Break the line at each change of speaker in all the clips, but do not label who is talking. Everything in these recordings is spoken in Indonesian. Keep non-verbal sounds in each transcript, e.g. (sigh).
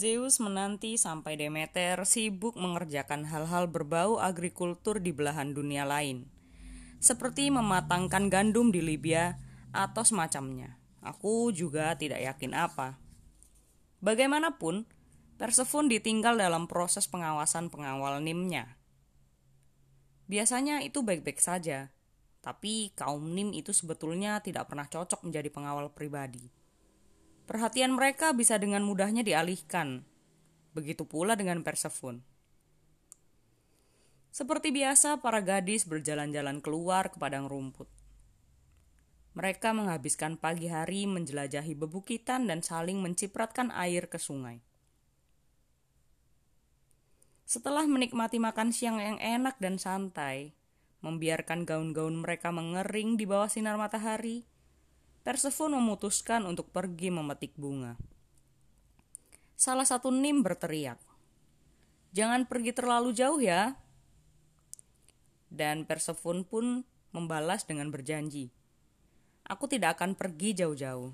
Zeus menanti sampai Demeter sibuk mengerjakan hal-hal berbau agrikultur di belahan dunia lain, seperti mematangkan gandum di Libya atau semacamnya. Aku juga tidak yakin apa. Bagaimanapun, Persephone ditinggal dalam proses pengawasan pengawal Nimnya. Biasanya itu baik-baik saja, tapi kaum Nim itu sebetulnya tidak pernah cocok menjadi pengawal pribadi. Perhatian mereka bisa dengan mudahnya dialihkan. Begitu pula dengan Persephone. Seperti biasa, para gadis berjalan-jalan keluar ke padang rumput. Mereka menghabiskan pagi hari menjelajahi bebukitan dan saling mencipratkan air ke sungai. Setelah menikmati makan siang yang enak dan santai, membiarkan gaun-gaun mereka mengering di bawah sinar matahari, Persephone memutuskan untuk pergi memetik bunga. Salah satu Nim berteriak, "Jangan pergi terlalu jauh ya." Dan Persephone pun membalas dengan berjanji, "Aku tidak akan pergi jauh-jauh."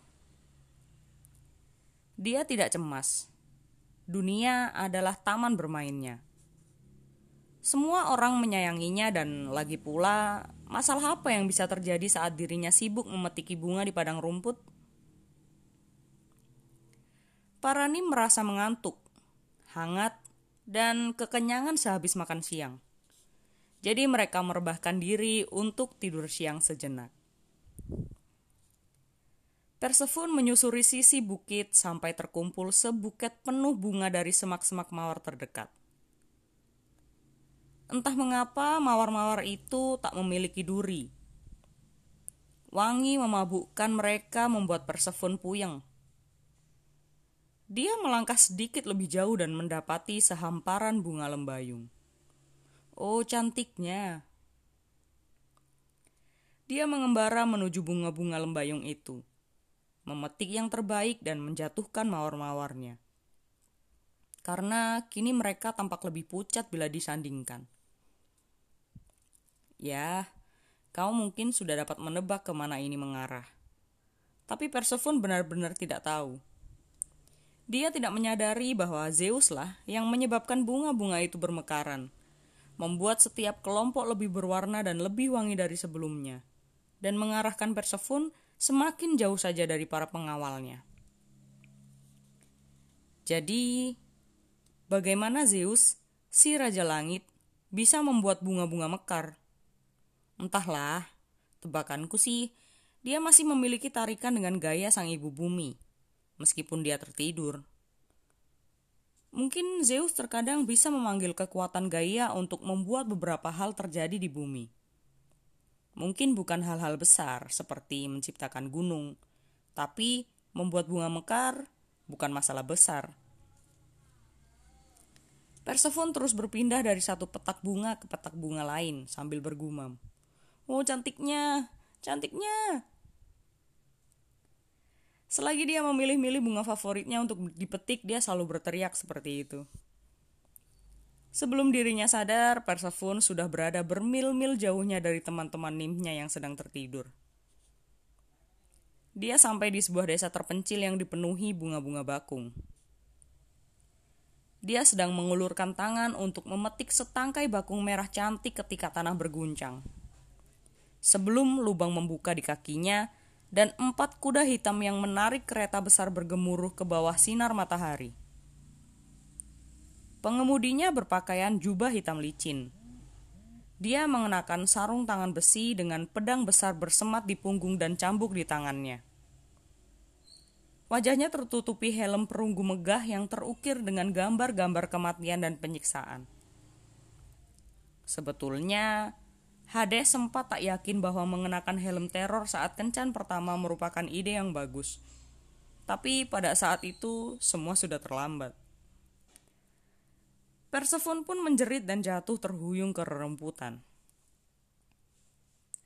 Dia tidak cemas. Dunia adalah taman bermainnya. Semua orang menyayanginya dan lagi pula masalah apa yang bisa terjadi saat dirinya sibuk memetiki bunga di padang rumput? Parani merasa mengantuk, hangat, dan kekenyangan sehabis makan siang. Jadi mereka merebahkan diri untuk tidur siang sejenak. Persephone menyusuri sisi bukit sampai terkumpul sebuket penuh bunga dari semak-semak mawar terdekat. Entah mengapa mawar-mawar itu tak memiliki duri. Wangi memabukkan mereka membuat Persephone puyeng. Dia melangkah sedikit lebih jauh dan mendapati sehamparan bunga lembayung. Oh, cantiknya. Dia mengembara menuju bunga-bunga lembayung itu, memetik yang terbaik dan menjatuhkan mawar-mawarnya. Karena kini mereka tampak lebih pucat bila disandingkan. Ya, kau mungkin sudah dapat menebak ke mana ini mengarah. Tapi Persephone benar-benar tidak tahu. Dia tidak menyadari bahwa Zeus lah yang menyebabkan bunga-bunga itu bermekaran, membuat setiap kelompok lebih berwarna dan lebih wangi dari sebelumnya, dan mengarahkan Persephone semakin jauh saja dari para pengawalnya. Jadi, bagaimana Zeus, si Raja Langit, bisa membuat bunga-bunga mekar? Entahlah, tebakanku sih, dia masih memiliki tarikan dengan gaya sang ibu bumi, meskipun dia tertidur. Mungkin Zeus terkadang bisa memanggil kekuatan Gaia untuk membuat beberapa hal terjadi di bumi. Mungkin bukan hal-hal besar seperti menciptakan gunung, tapi membuat bunga mekar bukan masalah besar. Persephone terus berpindah dari satu petak bunga ke petak bunga lain sambil bergumam. Oh cantiknya, cantiknya. Selagi dia memilih-milih bunga favoritnya untuk dipetik, dia selalu berteriak seperti itu. Sebelum dirinya sadar, Persephone sudah berada bermil-mil jauhnya dari teman-teman nimnya yang sedang tertidur. Dia sampai di sebuah desa terpencil yang dipenuhi bunga-bunga bakung. Dia sedang mengulurkan tangan untuk memetik setangkai bakung merah cantik ketika tanah berguncang sebelum lubang membuka di kakinya dan empat kuda hitam yang menarik kereta besar bergemuruh ke bawah sinar matahari. Pengemudinya berpakaian jubah hitam licin. Dia mengenakan sarung tangan besi dengan pedang besar bersemat di punggung dan cambuk di tangannya. Wajahnya tertutupi helm perunggu megah yang terukir dengan gambar-gambar kematian dan penyiksaan. Sebetulnya, Hades sempat tak yakin bahwa mengenakan helm teror saat kencan pertama merupakan ide yang bagus. Tapi pada saat itu semua sudah terlambat. Persephone pun menjerit dan jatuh terhuyung ke rerumputan.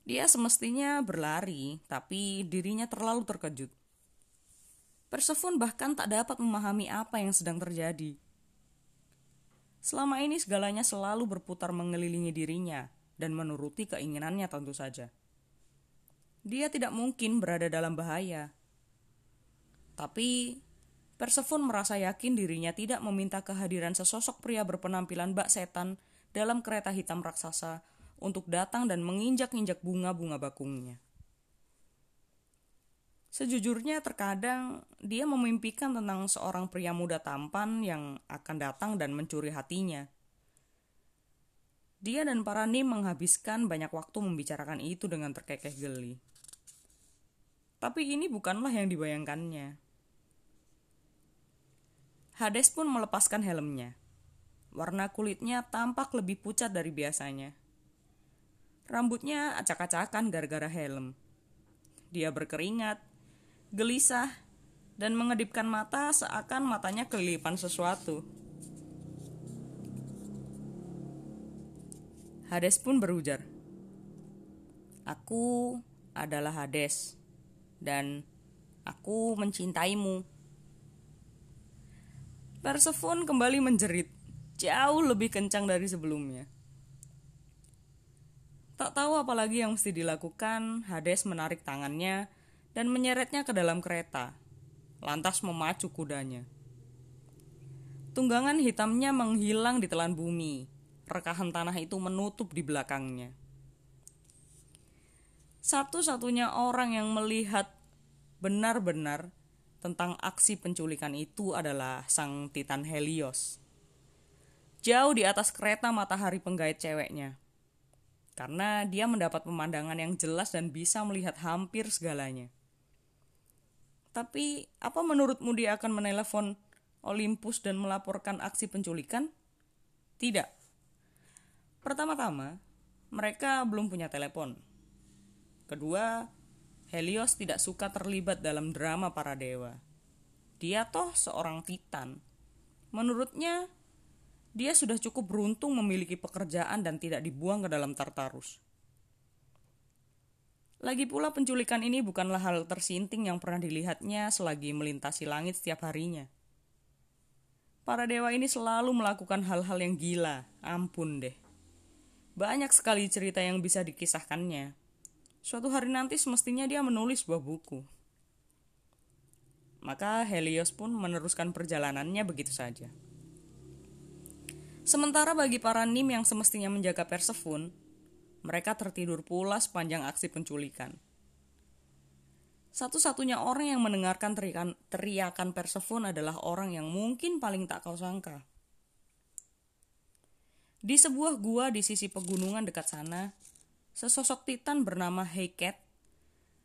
Dia semestinya berlari, tapi dirinya terlalu terkejut. Persephone bahkan tak dapat memahami apa yang sedang terjadi. Selama ini segalanya selalu berputar mengelilingi dirinya, dan menuruti keinginannya tentu saja. Dia tidak mungkin berada dalam bahaya. Tapi Persephone merasa yakin dirinya tidak meminta kehadiran sesosok pria berpenampilan bak setan dalam kereta hitam raksasa untuk datang dan menginjak-injak bunga-bunga bakungnya. Sejujurnya terkadang dia memimpikan tentang seorang pria muda tampan yang akan datang dan mencuri hatinya. Dia dan para nim menghabiskan banyak waktu membicarakan itu dengan terkekeh geli. Tapi ini bukanlah yang dibayangkannya. Hades pun melepaskan helmnya. Warna kulitnya tampak lebih pucat dari biasanya. Rambutnya acak-acakan gara-gara helm. Dia berkeringat, gelisah, dan mengedipkan mata seakan matanya kelilipan sesuatu. Hades pun berujar, "Aku adalah Hades, dan aku mencintaimu." Persephone kembali menjerit, jauh lebih kencang dari sebelumnya. Tak tahu apa lagi yang mesti dilakukan, Hades menarik tangannya dan menyeretnya ke dalam kereta, lantas memacu kudanya. Tunggangan hitamnya menghilang di telan bumi, rekahan tanah itu menutup di belakangnya. Satu-satunya orang yang melihat benar-benar tentang aksi penculikan itu adalah sang Titan Helios. Jauh di atas kereta matahari penggait ceweknya. Karena dia mendapat pemandangan yang jelas dan bisa melihat hampir segalanya. Tapi apa menurutmu dia akan menelepon Olympus dan melaporkan aksi penculikan? Tidak. Pertama-tama, mereka belum punya telepon. Kedua, Helios tidak suka terlibat dalam drama para dewa. Dia toh seorang titan. Menurutnya, dia sudah cukup beruntung memiliki pekerjaan dan tidak dibuang ke dalam Tartarus. Lagi pula penculikan ini bukanlah hal tersinting yang pernah dilihatnya selagi melintasi langit setiap harinya. Para dewa ini selalu melakukan hal-hal yang gila, ampun deh. Banyak sekali cerita yang bisa dikisahkannya. Suatu hari nanti semestinya dia menulis sebuah buku. Maka Helios pun meneruskan perjalanannya begitu saja. Sementara bagi para nim yang semestinya menjaga Persephone, mereka tertidur pula sepanjang aksi penculikan. Satu-satunya orang yang mendengarkan teriakan, teriakan Persephone adalah orang yang mungkin paling tak kau sangka. Di sebuah gua di sisi pegunungan dekat sana, sesosok titan bernama Heket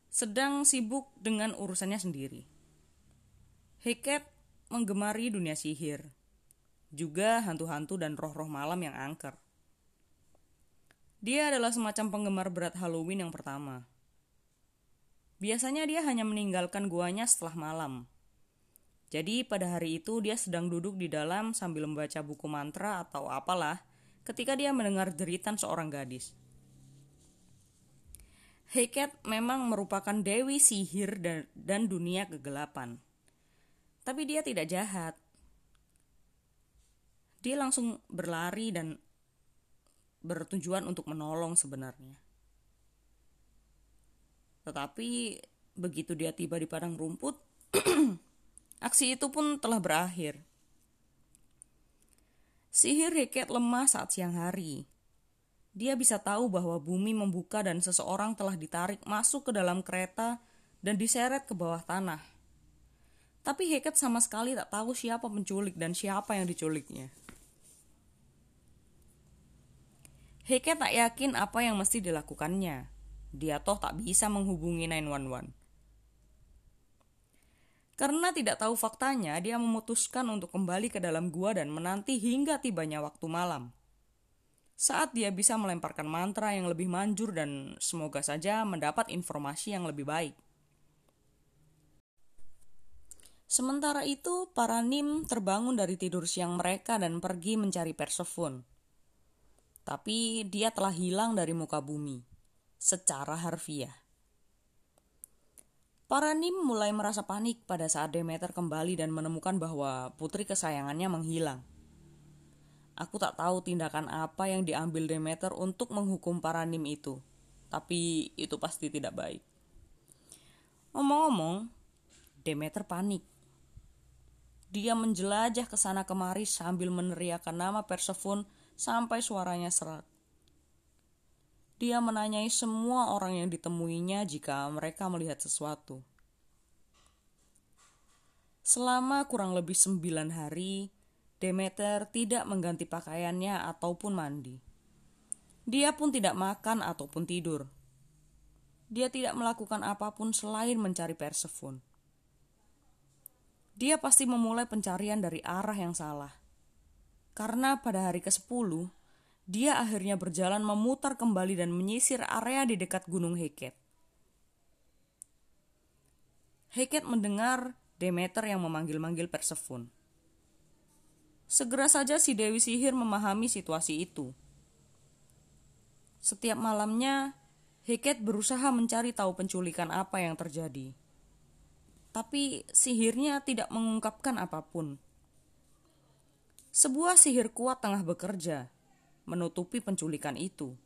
sedang sibuk dengan urusannya sendiri. Heket menggemari dunia sihir, juga hantu-hantu dan roh-roh malam yang angker. Dia adalah semacam penggemar berat Halloween yang pertama. Biasanya dia hanya meninggalkan guanya setelah malam. Jadi pada hari itu dia sedang duduk di dalam sambil membaca buku mantra atau apalah ketika dia mendengar jeritan seorang gadis. Heket memang merupakan dewi sihir dan, dan dunia kegelapan. Tapi dia tidak jahat. Dia langsung berlari dan bertujuan untuk menolong sebenarnya. Tetapi begitu dia tiba di padang rumput, (clears throat) aksi itu pun telah berakhir. Sihir Heket lemah saat siang hari. Dia bisa tahu bahwa bumi membuka dan seseorang telah ditarik masuk ke dalam kereta dan diseret ke bawah tanah. Tapi Heket sama sekali tak tahu siapa penculik dan siapa yang diculiknya. Heike tak yakin apa yang mesti dilakukannya. Dia toh tak bisa menghubungi 911. Karena tidak tahu faktanya, dia memutuskan untuk kembali ke dalam gua dan menanti hingga tibanya waktu malam. Saat dia bisa melemparkan mantra yang lebih manjur dan semoga saja mendapat informasi yang lebih baik. Sementara itu, para Nim terbangun dari tidur siang mereka dan pergi mencari Persephone tapi dia telah hilang dari muka bumi secara harfiah. Para Nim mulai merasa panik pada saat Demeter kembali dan menemukan bahwa putri kesayangannya menghilang. Aku tak tahu tindakan apa yang diambil Demeter untuk menghukum para Nim itu, tapi itu pasti tidak baik. Omong-omong, Demeter panik. Dia menjelajah ke sana kemari sambil meneriakkan nama Persephone sampai suaranya serak. Dia menanyai semua orang yang ditemuinya jika mereka melihat sesuatu. Selama kurang lebih sembilan hari, Demeter tidak mengganti pakaiannya ataupun mandi. Dia pun tidak makan ataupun tidur. Dia tidak melakukan apa pun selain mencari Persephone. Dia pasti memulai pencarian dari arah yang salah. Karena pada hari ke-10, dia akhirnya berjalan memutar kembali dan menyisir area di dekat Gunung Heket. Heket mendengar Demeter yang memanggil-manggil Persephone. Segera saja si Dewi Sihir memahami situasi itu. Setiap malamnya, Heket berusaha mencari tahu penculikan apa yang terjadi. Tapi sihirnya tidak mengungkapkan apa pun. Sebuah sihir kuat tengah bekerja, menutupi penculikan itu.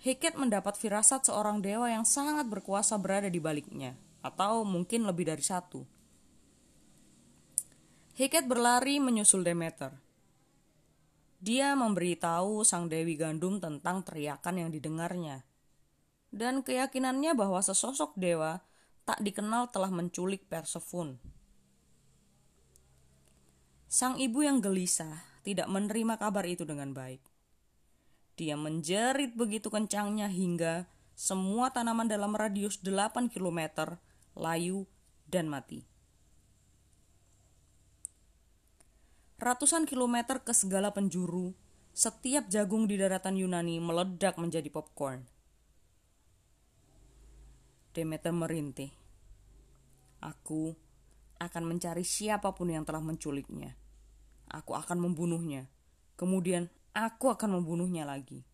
Heket mendapat firasat seorang dewa yang sangat berkuasa berada di baliknya, atau mungkin lebih dari satu. Heket berlari menyusul Demeter. Dia memberitahu sang Dewi Gandum tentang teriakan yang didengarnya, dan keyakinannya bahwa sesosok dewa tak dikenal telah menculik Persephone. Sang ibu yang gelisah tidak menerima kabar itu dengan baik. Dia menjerit begitu kencangnya hingga semua tanaman dalam radius 8 km layu dan mati. Ratusan kilometer ke segala penjuru, setiap jagung di daratan Yunani meledak menjadi popcorn. Demeter merintih. Aku akan mencari siapa pun yang telah menculiknya. Aku akan membunuhnya. Kemudian aku akan membunuhnya lagi.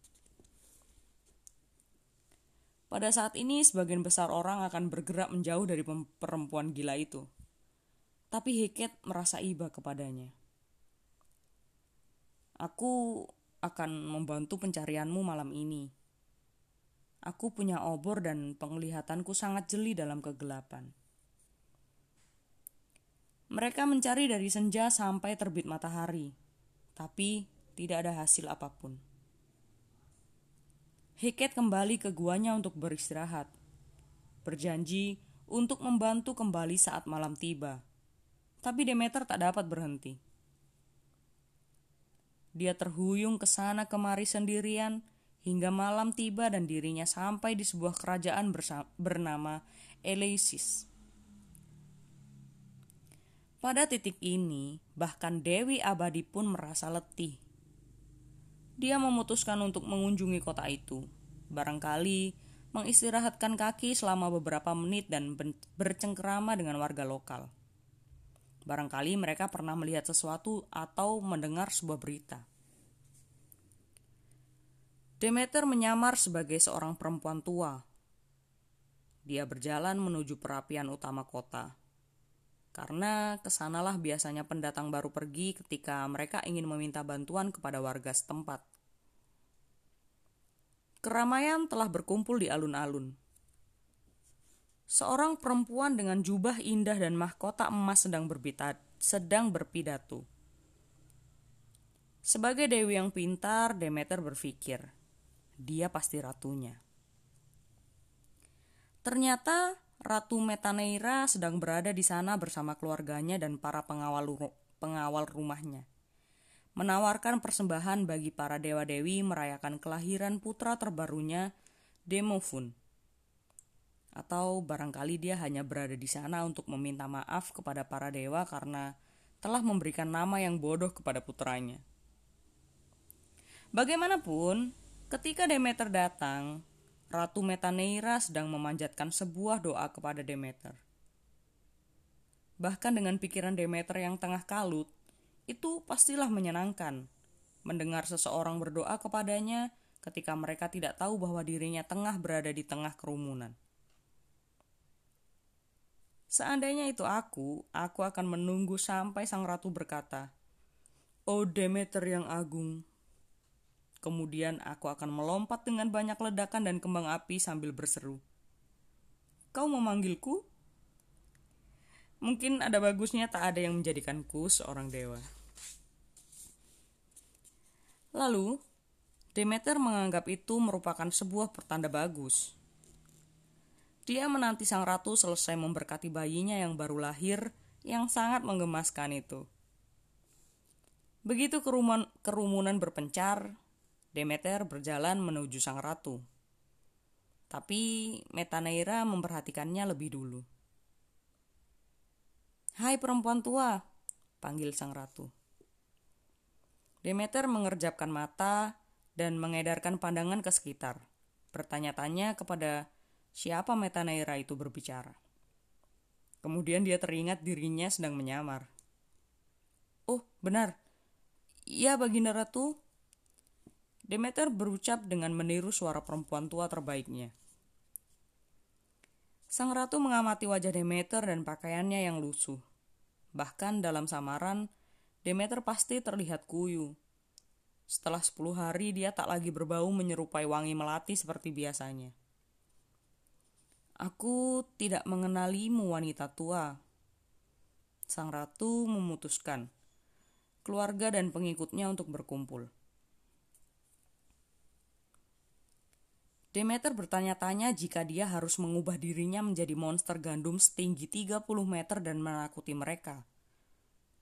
Pada saat ini, sebagian besar orang akan bergerak menjauh dari perempuan gila itu. Tapi Heket merasa iba kepadanya. Aku akan membantu pencarianmu malam ini. Aku punya obor dan penglihatanku sangat jeli dalam kegelapan. Mereka mencari dari senja sampai terbit matahari, tapi tidak ada hasil apa pun. Heket kembali ke guanya untuk beristirahat, berjanji untuk membantu kembali saat malam tiba. Tapi Demeter tak dapat berhenti. Dia terhuyung ke sana kemari sendirian hingga malam tiba dan dirinya sampai di sebuah kerajaan bernama Eleusis. Pada titik ini, bahkan Dewi Abadi pun merasa letih. Dia memutuskan untuk mengunjungi kota itu, barangkali mengistirahatkan kaki selama beberapa menit dan bercengkerama dengan warga lokal. Barangkali mereka pernah melihat sesuatu atau mendengar sebuah berita. Demeter menyamar sebagai seorang perempuan tua. Dia berjalan menuju perapian utama kota karena ke sanalah biasanya pendatang baru pergi ketika mereka ingin meminta bantuan kepada warga setempat. Keramaian telah berkumpul di alun-alun. Seorang perempuan dengan jubah indah dan mahkota emas sedang sedang berpidato. Sebagai dewi yang pintar, Demeter berpikir, dia pasti ratunya. Ternyata Ratu Metaneira sedang berada di sana bersama keluarganya dan para pengawal pengawal rumahnya. Menawarkan persembahan bagi para dewa-dewi merayakan kelahiran putra terbarunya, Demofun. Atau barangkali dia hanya berada di sana untuk meminta maaf kepada para dewa karena telah memberikan nama yang bodoh kepada putranya. Bagaimanapun, ketika Demeter datang, Ratu Metaneira sedang memanjatkan sebuah doa kepada Demeter. Bahkan dengan pikiran Demeter yang tengah kalut, itu pastilah menyenangkan. Mendengar seseorang berdoa kepadanya ketika mereka tidak tahu bahwa dirinya tengah berada di tengah kerumunan. Seandainya itu aku, aku akan menunggu sampai sang ratu berkata, "Oh Demeter yang agung, Kemudian aku akan melompat dengan banyak ledakan dan kembang api sambil berseru. Kau memanggilku? Mungkin ada bagusnya tak ada yang menjadikanku seorang dewa. Lalu, Demeter menganggap itu merupakan sebuah pertanda bagus. Dia menanti sang ratu selesai memberkati bayinya yang baru lahir yang sangat menggemaskan itu. Begitu kerumun, kerumunan berpencar, Demeter berjalan menuju sang ratu. Tapi Metaneira memperhatikannya lebih dulu. Hai perempuan tua, panggil sang ratu. Demeter mengerjapkan mata dan mengedarkan pandangan ke sekitar, bertanya-tanya kepada siapa Metaneira itu berbicara. Kemudian dia teringat dirinya sedang menyamar. Oh, benar. Iya, Baginda Ratu. Demeter berucap dengan meniru suara perempuan tua terbaiknya. Sang ratu mengamati wajah Demeter dan pakaiannya yang lusuh. Bahkan dalam samaran, Demeter pasti terlihat kuyu, setelah sepuluh hari dia tak lagi berbau menyerupai wangi melati seperti biasanya. Aku tidak mengenalimu wanita tua. Sang ratu memutuskan keluarga dan pengikutnya untuk berkumpul. Demeter bertanya-tanya jika dia harus mengubah dirinya menjadi monster gandum setinggi 30 meter dan menakuti mereka.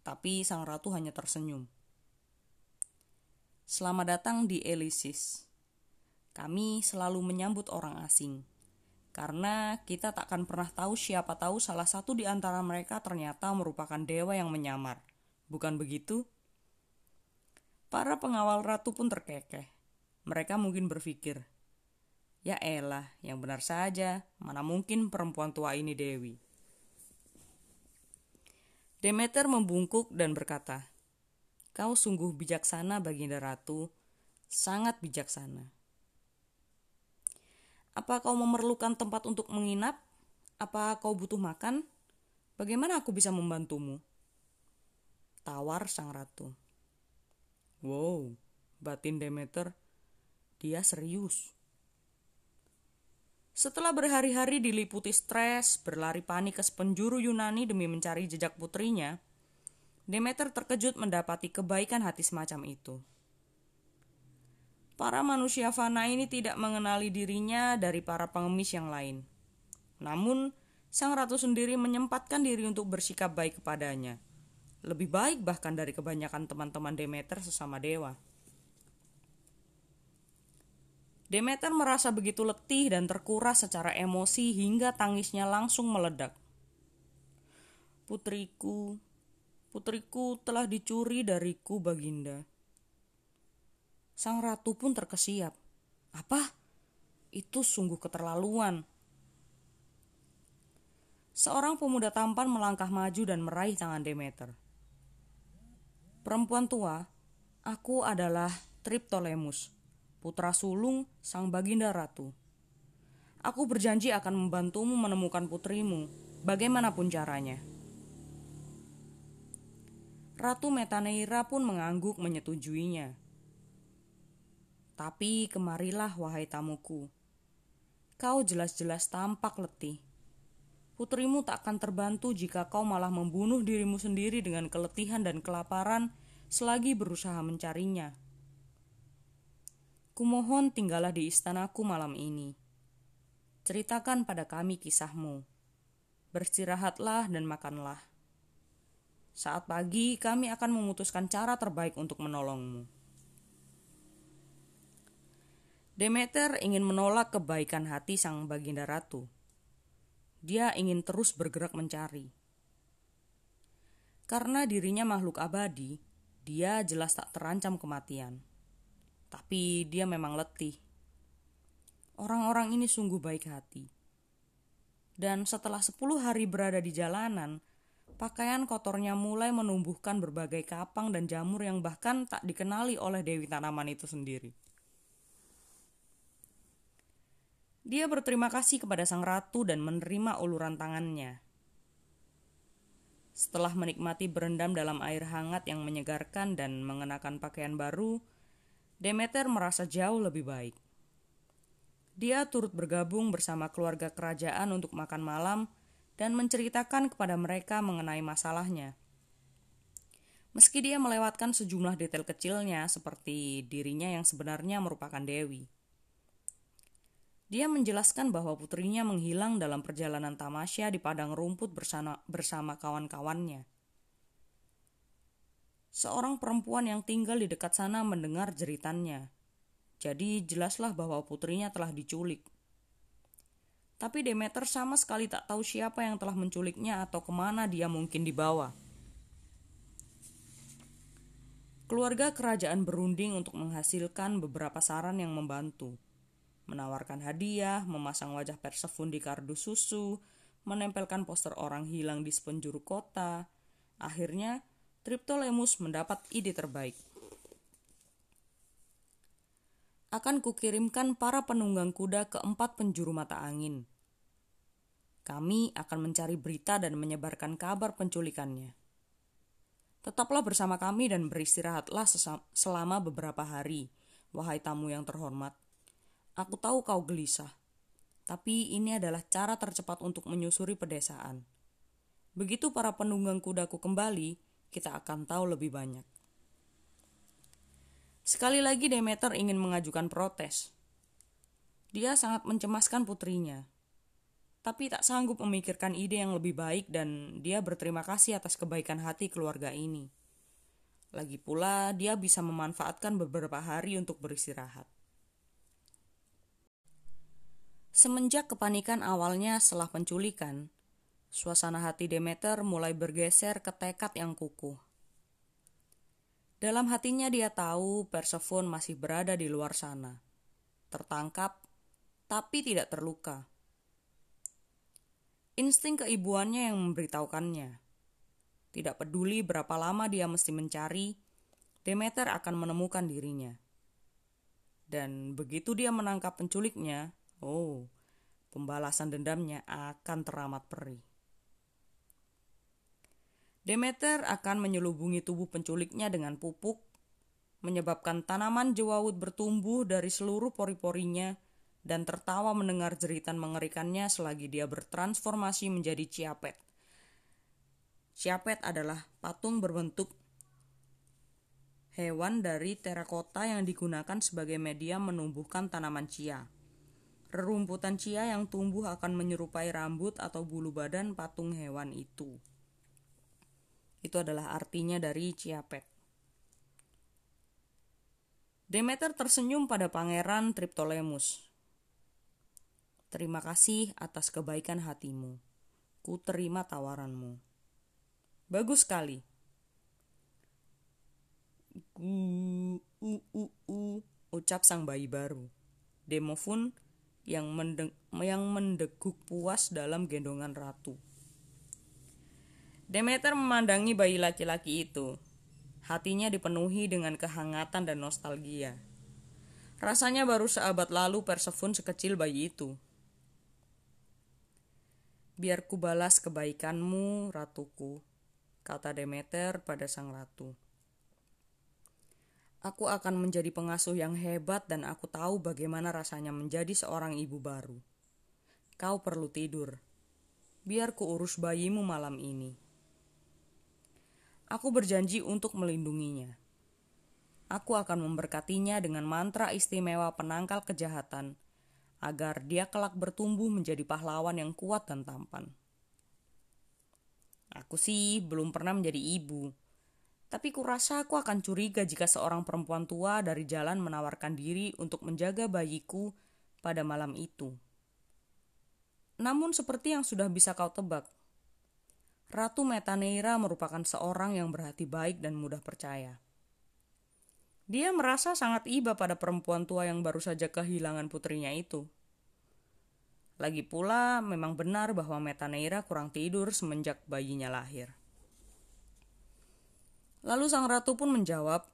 Tapi sang ratu hanya tersenyum. Selamat datang di Elysis. Kami selalu menyambut orang asing. Karena kita tak akan pernah tahu siapa tahu salah satu di antara mereka ternyata merupakan dewa yang menyamar. Bukan begitu? Para pengawal ratu pun terkekeh. Mereka mungkin berpikir, Ya elah, yang benar saja, mana mungkin perempuan tua ini Dewi. Demeter membungkuk dan berkata, Kau sungguh bijaksana, Baginda Ratu, sangat bijaksana. Apa kau memerlukan tempat untuk menginap? Apa kau butuh makan? Bagaimana aku bisa membantumu? Tawar sang ratu. Wow, batin Demeter, dia serius. Setelah berhari-hari diliputi stres, berlari panik ke penjuru Yunani demi mencari jejak putrinya, Demeter terkejut mendapati kebaikan hati semacam itu. Para manusia fana ini tidak mengenali dirinya dari para pengemis yang lain. Namun, sang ratu sendiri menyempatkan diri untuk bersikap baik kepadanya. Lebih baik bahkan dari kebanyakan teman-teman Demeter sesama dewa. Demeter merasa begitu letih dan terkuras secara emosi hingga tangisnya langsung meledak. Putriku, Putriku telah dicuri dariku, Baginda. Sang ratu pun terkesiap. Apa? Itu sungguh keterlaluan. Seorang pemuda tampan melangkah maju dan meraih tangan Demeter. Perempuan tua, aku adalah Triptolemus, putra sulung sang baginda ratu. Aku berjanji akan membantumu menemukan putrimu, bagaimanapun caranya. Ratu Metaneira pun mengangguk menyetujuinya. Tapi kemarilah wahai tamuku. Kau jelas-jelas tampak letih. Putrimu tak akan terbantu jika kau malah membunuh dirimu sendiri dengan keletihan dan kelaparan selagi berusaha mencarinya. Kumohon tinggallah di istanaku malam ini. Ceritakan pada kami kisahmu. Beristirahatlah dan makanlah. Saat pagi, kami akan memutuskan cara terbaik untuk menolongmu. Demeter ingin menolak kebaikan hati sang baginda ratu. Dia ingin terus bergerak mencari. Karena dirinya makhluk abadi, dia jelas tak terancam kematian. Tapi dia memang letih. Orang-orang ini sungguh baik hati. Dan setelah sepuluh hari berada di jalanan, Pakaian kotornya mulai menumbuhkan berbagai kapang dan jamur yang bahkan tak dikenali oleh Dewi Tanaman itu sendiri. Dia berterima kasih kepada sang ratu dan menerima uluran tangannya. Setelah menikmati berendam dalam air hangat yang menyegarkan dan mengenakan pakaian baru, Demeter merasa jauh lebih baik. Dia turut bergabung bersama keluarga kerajaan untuk makan malam dan menceritakan kepada mereka mengenai masalahnya. Meski dia melewatkan sejumlah detail kecilnya seperti dirinya yang sebenarnya merupakan Dewi. Dia menjelaskan bahwa putrinya menghilang dalam perjalanan tamasya di padang rumput bersama, bersama kawan-kawannya. Seorang perempuan yang tinggal di dekat sana mendengar jeritannya. Jadi jelaslah bahwa putrinya telah diculik. Tapi Demeter sama sekali tak tahu siapa yang telah menculiknya atau ke mana dia mungkin dibawa. Keluarga kerajaan berunding untuk menghasilkan beberapa saran yang membantu. Menawarkan hadiah, memasang wajah Persephone di kardus susu, menempelkan poster orang hilang di sepenjuru kota. Akhirnya, Triptolemus mendapat ide terbaik. Akan kukirimkan para penunggang kuda ke empat penjuru mata angin. Kami akan mencari berita dan menyebarkan kabar penculikannya. Tetaplah bersama kami dan beristirahatlah selama beberapa hari, wahai tamu yang terhormat. Aku tahu kau gelisah, tapi ini adalah cara tercepat untuk menyusuri pedesaan. Begitu para penunggang kudaku kembali, kita akan tahu lebih banyak. Sekali lagi Demeter ingin mengajukan protes. Dia sangat mencemaskan putrinya, tapi tak sanggup memikirkan ide yang lebih baik dan dia berterima kasih atas kebaikan hati keluarga ini. Lagi pula, dia bisa memanfaatkan beberapa hari untuk beristirahat. Semenjak kepanikan awalnya setelah penculikan, suasana hati Demeter mulai bergeser ke tekad yang kukuh. Dalam hatinya dia tahu Persephone masih berada di luar sana, tertangkap tapi tidak terluka. Insting keibuannya yang memberitahukannya. Tidak peduli berapa lama dia mesti mencari, Demeter akan menemukan dirinya. Dan begitu dia menangkap penculiknya, oh, pembalasan dendamnya akan teramat perih. Demeter akan menyelubungi tubuh penculiknya dengan pupuk, menyebabkan tanaman jewawut bertumbuh dari seluruh pori-porinya dan tertawa mendengar jeritan mengerikannya selagi dia bertransformasi menjadi ciapet. Ciapet adalah patung berbentuk hewan dari terakota yang digunakan sebagai media menumbuhkan tanaman cia. Rerumputan cia yang tumbuh akan menyerupai rambut atau bulu badan patung hewan itu. Itu adalah artinya dari ciapet. Demeter tersenyum pada pangeran Triptolemus Terima kasih atas kebaikan hatimu. Ku terima tawaranmu. Bagus sekali. Gu, u, u, u, ucap sang bayi baru. Demofun yang, mendeng, yang mendeguk puas dalam gendongan ratu. Demeter memandangi bayi laki-laki itu. Hatinya dipenuhi dengan kehangatan dan nostalgia. Rasanya baru seabad lalu Persephone sekecil bayi itu. Biar ku balas kebaikanmu, ratuku, kata Demeter pada sang ratu. Aku akan menjadi pengasuh yang hebat dan aku tahu bagaimana rasanya menjadi seorang ibu baru. Kau perlu tidur. Biar ku urus bayimu malam ini. Aku berjanji untuk melindunginya. Aku akan memberkatinya dengan mantra istimewa penangkal kejahatan agar dia kelak bertumbuh menjadi pahlawan yang kuat dan tampan. Aku sih belum pernah menjadi ibu, tapi kurasa aku akan curiga jika seorang perempuan tua dari jalan menawarkan diri untuk menjaga bayiku pada malam itu. Namun seperti yang sudah bisa kau tebak, Ratu Metaneira merupakan seorang yang berhati baik dan mudah percaya. Dia merasa sangat iba pada perempuan tua yang baru saja kehilangan putrinya itu. Lagi pula, memang benar bahwa Metaneira kurang tidur semenjak bayinya lahir. Lalu sang ratu pun menjawab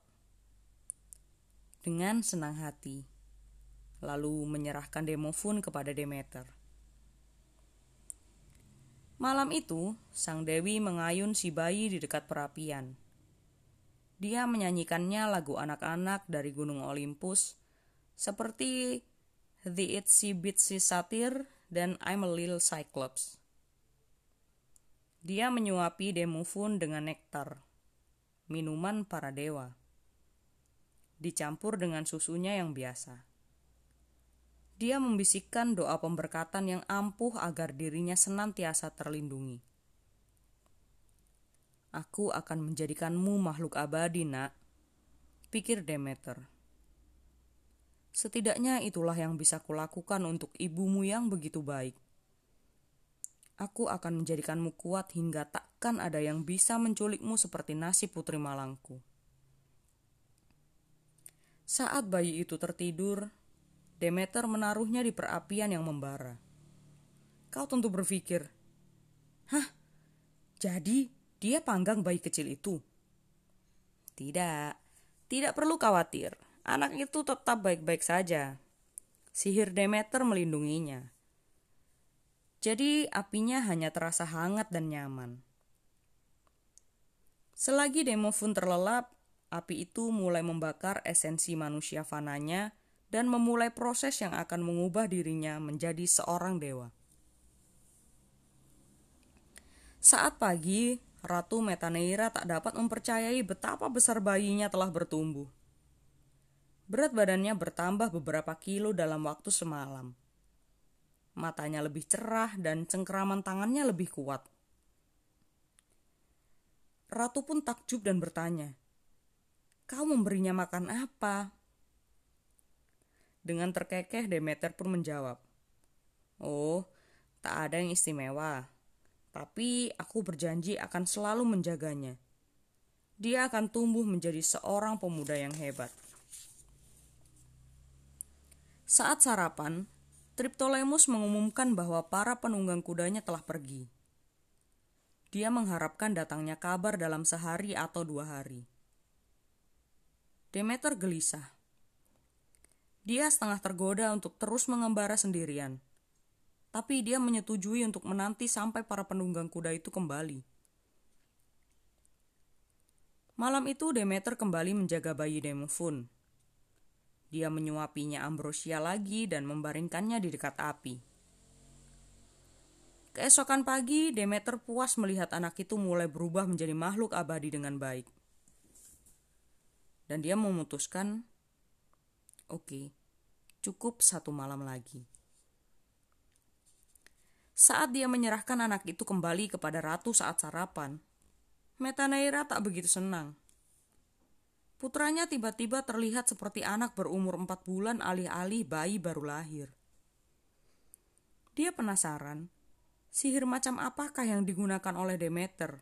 dengan senang hati, lalu menyerahkan Demofun kepada Demeter. Malam itu, sang dewi mengayun si bayi di dekat perapian. Dia menyanyikannya lagu anak-anak dari Gunung Olympus, seperti The Itsy Bitsy Satyr dan I'm a Little Cyclops. Dia menyuapi Demofun dengan nektar, minuman para dewa, dicampur dengan susunya yang biasa. Dia membisikkan doa pemberkatan yang ampuh agar dirinya senantiasa terlindungi. Aku akan menjadikanmu makhluk abadi, nak, pikir Demeter. Setidaknya itulah yang bisa kulakukan untuk ibumu yang begitu baik. Aku akan menjadikanmu kuat hingga takkan ada yang bisa menculikmu seperti nasib putri Malangku. Saat bayi itu tertidur, Demeter menaruhnya di perapian yang membara. Kau tentu berpikir, Hah? Jadi dia panggang bayi kecil itu? Tidak, tidak perlu khawatir. Anak itu tetap baik-baik saja. Sihir Demeter melindunginya. Jadi apinya hanya terasa hangat dan nyaman. Selagi Demofun terlelap, api itu mulai membakar esensi manusia fananya dan memulai proses yang akan mengubah dirinya menjadi seorang dewa. Saat pagi, Ratu Metaneira tak dapat mempercayai betapa besar bayinya telah bertumbuh. Berat badannya bertambah beberapa kilo dalam waktu semalam. Matanya lebih cerah dan cengkeraman tangannya lebih kuat. Ratu pun takjub dan bertanya, "Kau memberinya makan apa?" Dengan terkekeh Demeter pun menjawab, Oh, tak ada yang istimewa. Tapi aku berjanji akan selalu menjaganya. Dia akan tumbuh menjadi seorang pemuda yang hebat. Saat sarapan, Triptolemus mengumumkan bahwa para penunggang kudanya telah pergi. Dia mengharapkan datangnya kabar dalam sehari atau dua hari. Demeter gelisah. Dia setengah tergoda untuk terus mengembara sendirian. Tapi dia menyetujui untuk menanti sampai para penunggang kuda itu kembali. Malam itu Demeter kembali menjaga bayi Demofun. Dia menyuapinya ambrosia lagi dan membaringkannya di dekat api. Keesokan pagi, Demeter puas melihat anak itu mulai berubah menjadi makhluk abadi dengan baik. Dan dia memutuskan Oke, cukup satu malam lagi. Saat dia menyerahkan anak itu kembali kepada ratu saat sarapan, Metaneira tak begitu senang. Putranya tiba-tiba terlihat seperti anak berumur empat bulan alih-alih bayi baru lahir. Dia penasaran, sihir macam apakah yang digunakan oleh Demeter,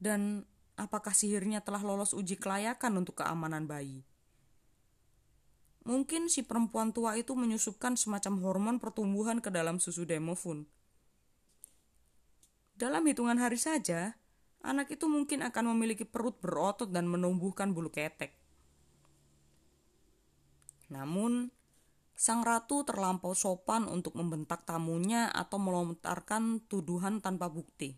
dan apakah sihirnya telah lolos uji kelayakan untuk keamanan bayi. Mungkin si perempuan tua itu menyusupkan semacam hormon pertumbuhan ke dalam susu demofun. Dalam hitungan hari saja, anak itu mungkin akan memiliki perut berotot dan menumbuhkan bulu ketek. Namun, sang ratu terlampau sopan untuk membentak tamunya atau melontarkan tuduhan tanpa bukti.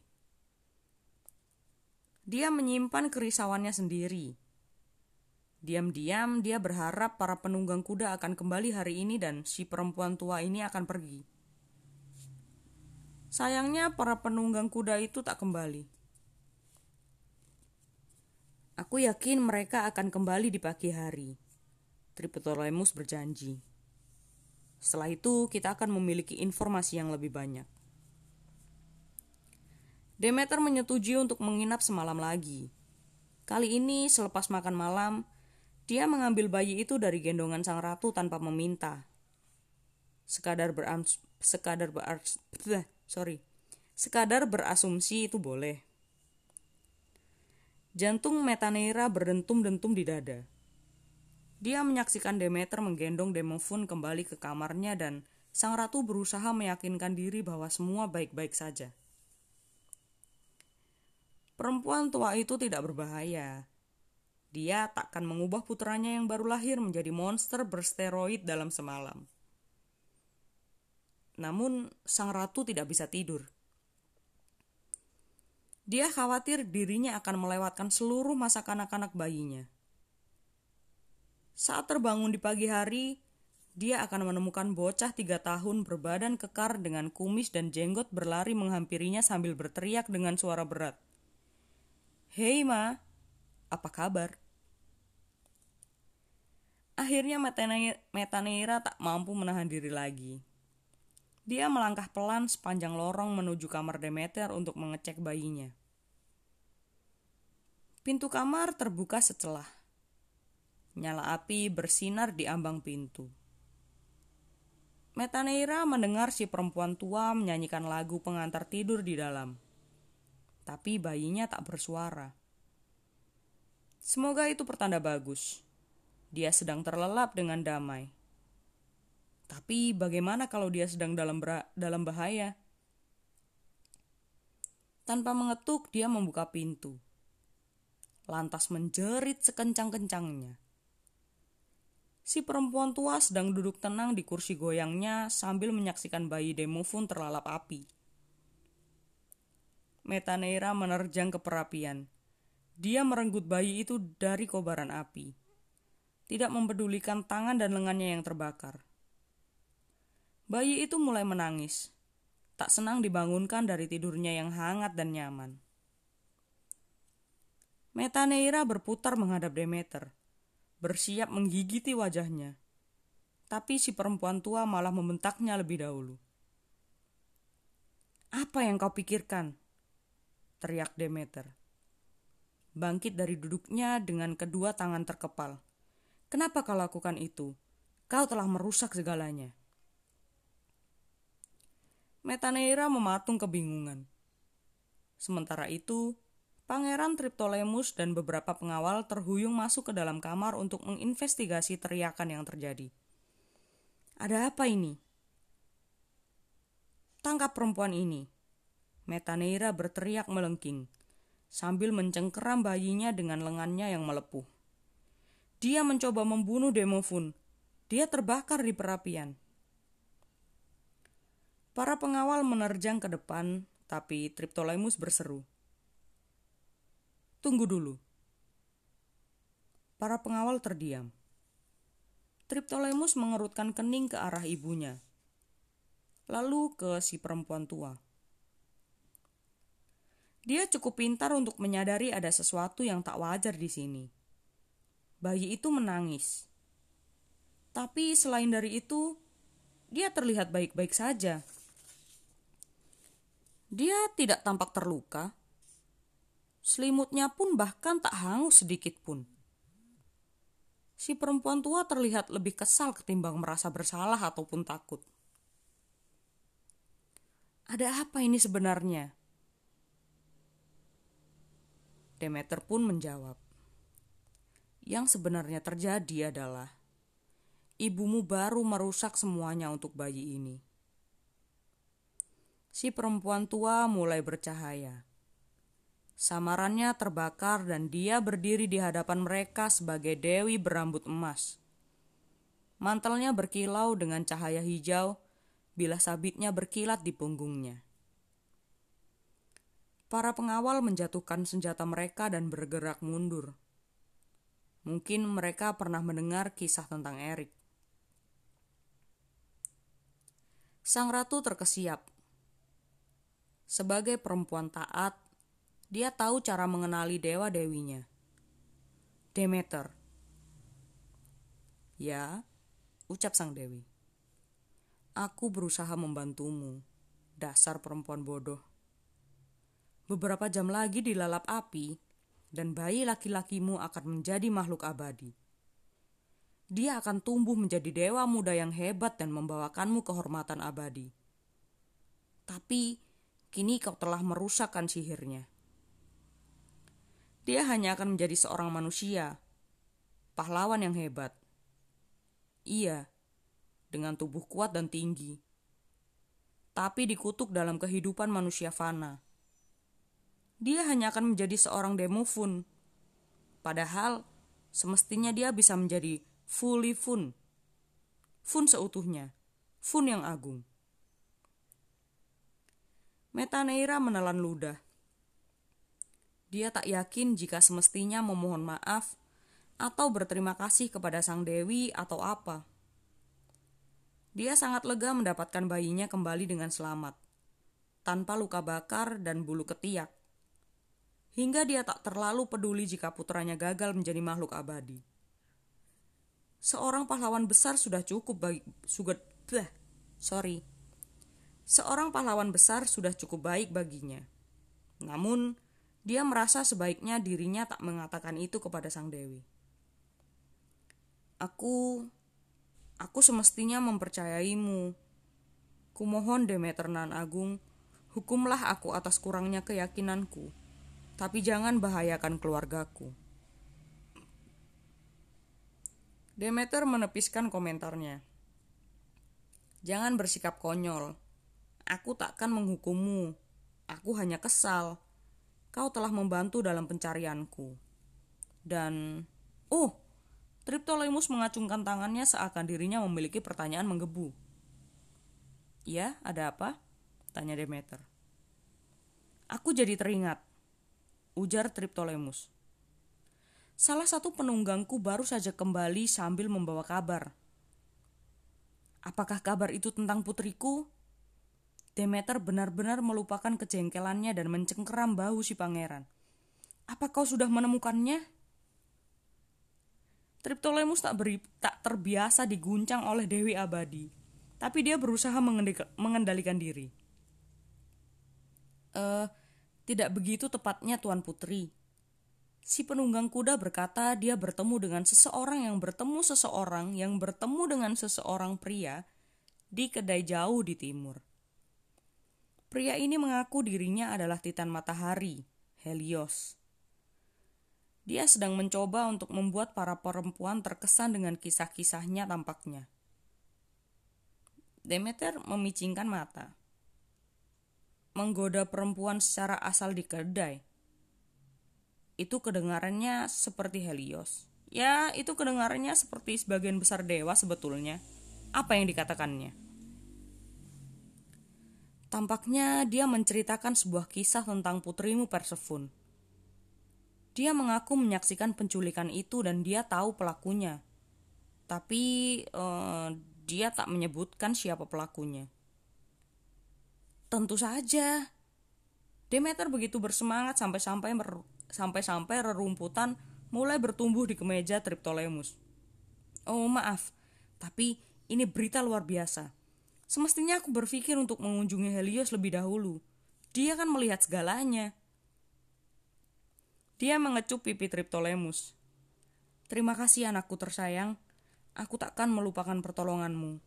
Dia menyimpan kerisauannya sendiri Diam-diam dia berharap para penunggang kuda akan kembali hari ini dan si perempuan tua ini akan pergi. Sayangnya para penunggang kuda itu tak kembali. Aku yakin mereka akan kembali di pagi hari. Triptolemus berjanji. Setelah itu kita akan memiliki informasi yang lebih banyak. Demeter menyetujui untuk menginap semalam lagi. Kali ini selepas makan malam, dia mengambil bayi itu dari gendongan sang ratu tanpa meminta. Sekadar berams, sekadar sorry, sekadar berasumsi itu boleh. Jantung Metaneira berdentum-dentum di dada. Dia menyaksikan Demeter menggendong Demofun kembali ke kamarnya dan sang ratu berusaha meyakinkan diri bahwa semua baik-baik saja. Perempuan tua itu tidak berbahaya. Dia takkan mengubah putranya yang baru lahir menjadi monster bersteroid dalam semalam. Namun, sang ratu tidak bisa tidur. Dia khawatir dirinya akan melewatkan seluruh masa kanak-kanak bayinya. Saat terbangun di pagi hari, dia akan menemukan bocah tiga tahun berbadan kekar dengan kumis dan jenggot berlari menghampirinya sambil berteriak dengan suara berat. Hei ma, apa kabar? Akhirnya Metaneira tak mampu menahan diri lagi. Dia melangkah pelan sepanjang lorong menuju kamar Demeter untuk mengecek bayinya. Pintu kamar terbuka secelah. Nyala api bersinar di ambang pintu. Metaneira mendengar si perempuan tua menyanyikan lagu pengantar tidur di dalam. Tapi bayinya tak bersuara. Semoga itu pertanda bagus. Dia sedang terlelap dengan damai. Tapi bagaimana kalau dia sedang dalam dalam bahaya? Tanpa mengetuk, dia membuka pintu. Lantas menjerit sekencang-kencangnya. Si perempuan tua sedang duduk tenang di kursi goyangnya sambil menyaksikan bayi Demofun terlalap api. Metaneira menerjang ke perapian. Dia merenggut bayi itu dari kobaran api. Tidak mempedulikan tangan dan lengannya yang terbakar. Bayi itu mulai menangis. Tak senang dibangunkan dari tidurnya yang hangat dan nyaman. Metaneira berputar menghadap Demeter bersiap menggigiti wajahnya. Tapi si perempuan tua malah membentaknya lebih dahulu. Apa yang kau pikirkan? Teriak Demeter. Bangkit dari duduknya dengan kedua tangan terkepal. Kenapa kau lakukan itu? Kau telah merusak segalanya. Metaneira mematung kebingungan. Sementara itu, Pangeran Triptolemus dan beberapa pengawal terhuyung masuk ke dalam kamar untuk menginvestigasi teriakan yang terjadi. Ada apa ini? Tangkap perempuan ini. Metaneira berteriak melengking, sambil mencengkeram bayinya dengan lengannya yang melepuh. Dia mencoba membunuh Demofun. Dia terbakar di perapian. Para pengawal menerjang ke depan, tapi Triptolemus berseru. Tunggu dulu. Para pengawal terdiam. Triptolemus mengerutkan kening ke arah ibunya, lalu ke si perempuan tua. Dia cukup pintar untuk menyadari ada sesuatu yang tak wajar di sini. Bayi itu menangis. Tapi selain dari itu, dia terlihat baik-baik saja. Dia tidak tampak terluka Selimutnya pun bahkan tak hangus sedikit pun. Si perempuan tua terlihat lebih kesal ketimbang merasa bersalah ataupun takut. Ada apa ini sebenarnya? Demeter pun menjawab. Yang sebenarnya terjadi adalah ibumu baru merusak semuanya untuk bayi ini. Si perempuan tua mulai bercahaya Samarannya terbakar dan dia berdiri di hadapan mereka sebagai dewi berambut emas. Mantelnya berkilau dengan cahaya hijau, bila sabitnya berkilat di punggungnya. Para pengawal menjatuhkan senjata mereka dan bergerak mundur. Mungkin mereka pernah mendengar kisah tentang Erik. Sang ratu terkesiap. Sebagai perempuan taat, dia tahu cara mengenali dewa-dewinya. Demeter. Ya, ucap sang dewi. Aku berusaha membantumu, dasar perempuan bodoh. Beberapa jam lagi dilalap api, dan bayi laki-lakimu akan menjadi makhluk abadi. Dia akan tumbuh menjadi dewa muda yang hebat dan membawakanmu kehormatan abadi. Tapi kini kau telah merusakkan sihirnya dia hanya akan menjadi seorang manusia, pahlawan yang hebat. Iya, dengan tubuh kuat dan tinggi, tapi dikutuk dalam kehidupan manusia fana. Dia hanya akan menjadi seorang demofun, padahal semestinya dia bisa menjadi fully fun, fun seutuhnya, fun yang agung. Metaneira menelan ludah dia tak yakin jika semestinya memohon maaf atau berterima kasih kepada sang dewi atau apa. Dia sangat lega mendapatkan bayinya kembali dengan selamat, tanpa luka bakar dan bulu ketiak. Hingga dia tak terlalu peduli jika putranya gagal menjadi makhluk abadi. Seorang pahlawan besar sudah cukup bagi sudah sorry. Seorang pahlawan besar sudah cukup baik baginya. Namun, dia merasa sebaiknya dirinya tak mengatakan itu kepada sang dewi. Aku Aku semestinya mempercayaimu. Kumohon Demeter Nan Agung, hukumlah aku atas kurangnya keyakinanku, tapi jangan bahayakan keluargaku. Demeter menepiskan komentarnya. Jangan bersikap konyol. Aku takkan menghukummu. Aku hanya kesal. Kau telah membantu dalam pencarianku. Dan, oh, Triptolemus mengacungkan tangannya seakan dirinya memiliki pertanyaan menggebu. Ya, ada apa? Tanya Demeter. Aku jadi teringat, ujar Triptolemus. Salah satu penunggangku baru saja kembali sambil membawa kabar. Apakah kabar itu tentang putriku? Demeter benar-benar melupakan kejengkelannya dan mencengkeram bahu si pangeran. Apa kau sudah menemukannya? Triptolemus tak, beri, tak terbiasa diguncang oleh Dewi Abadi, tapi dia berusaha mengendalikan diri. Eh, tidak begitu tepatnya Tuan Putri. Si penunggang kuda berkata dia bertemu dengan seseorang yang bertemu seseorang yang bertemu dengan seseorang pria di kedai jauh di timur. Pria ini mengaku dirinya adalah Titan Matahari, Helios. Dia sedang mencoba untuk membuat para perempuan terkesan dengan kisah-kisahnya tampaknya. Demeter memicingkan mata. Menggoda perempuan secara asal di kedai. Itu kedengarannya seperti Helios. Ya, itu kedengarannya seperti sebagian besar dewa sebetulnya. Apa yang dikatakannya? Tampaknya dia menceritakan sebuah kisah tentang putrimu Persephone dia mengaku menyaksikan penculikan itu dan dia tahu pelakunya. Tapi uh, dia tak menyebutkan siapa pelakunya. Tentu saja. Demeter begitu bersemangat sampai-sampai sampai-sampai rerumputan mulai bertumbuh di kemeja Triptolemus. Oh, maaf. Tapi ini berita luar biasa. Semestinya aku berpikir untuk mengunjungi Helios lebih dahulu. Dia kan melihat segalanya. Dia mengecup pipi Triptolemus. Terima kasih anakku tersayang. Aku takkan melupakan pertolonganmu.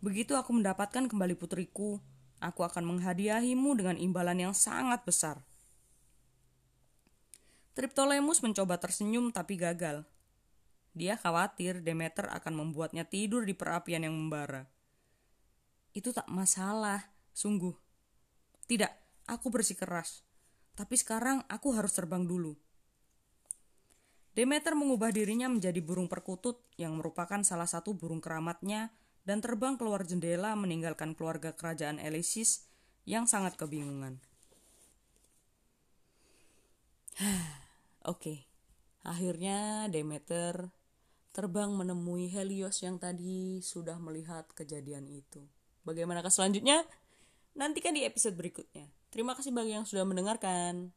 Begitu aku mendapatkan kembali putriku, aku akan menghadiahimu dengan imbalan yang sangat besar. Triptolemus mencoba tersenyum tapi gagal. Dia khawatir Demeter akan membuatnya tidur di perapian yang membara. Itu tak masalah, sungguh. Tidak, aku bersikeras. Tapi sekarang aku harus terbang dulu. Demeter mengubah dirinya menjadi burung perkutut yang merupakan salah satu burung keramatnya dan terbang keluar jendela meninggalkan keluarga kerajaan Elysis yang sangat kebingungan. (sighs) Oke, okay. akhirnya Demeter terbang menemui Helios yang tadi sudah melihat kejadian itu. Bagaimana selanjutnya? Nantikan di episode berikutnya. Terima kasih bagi yang sudah mendengarkan.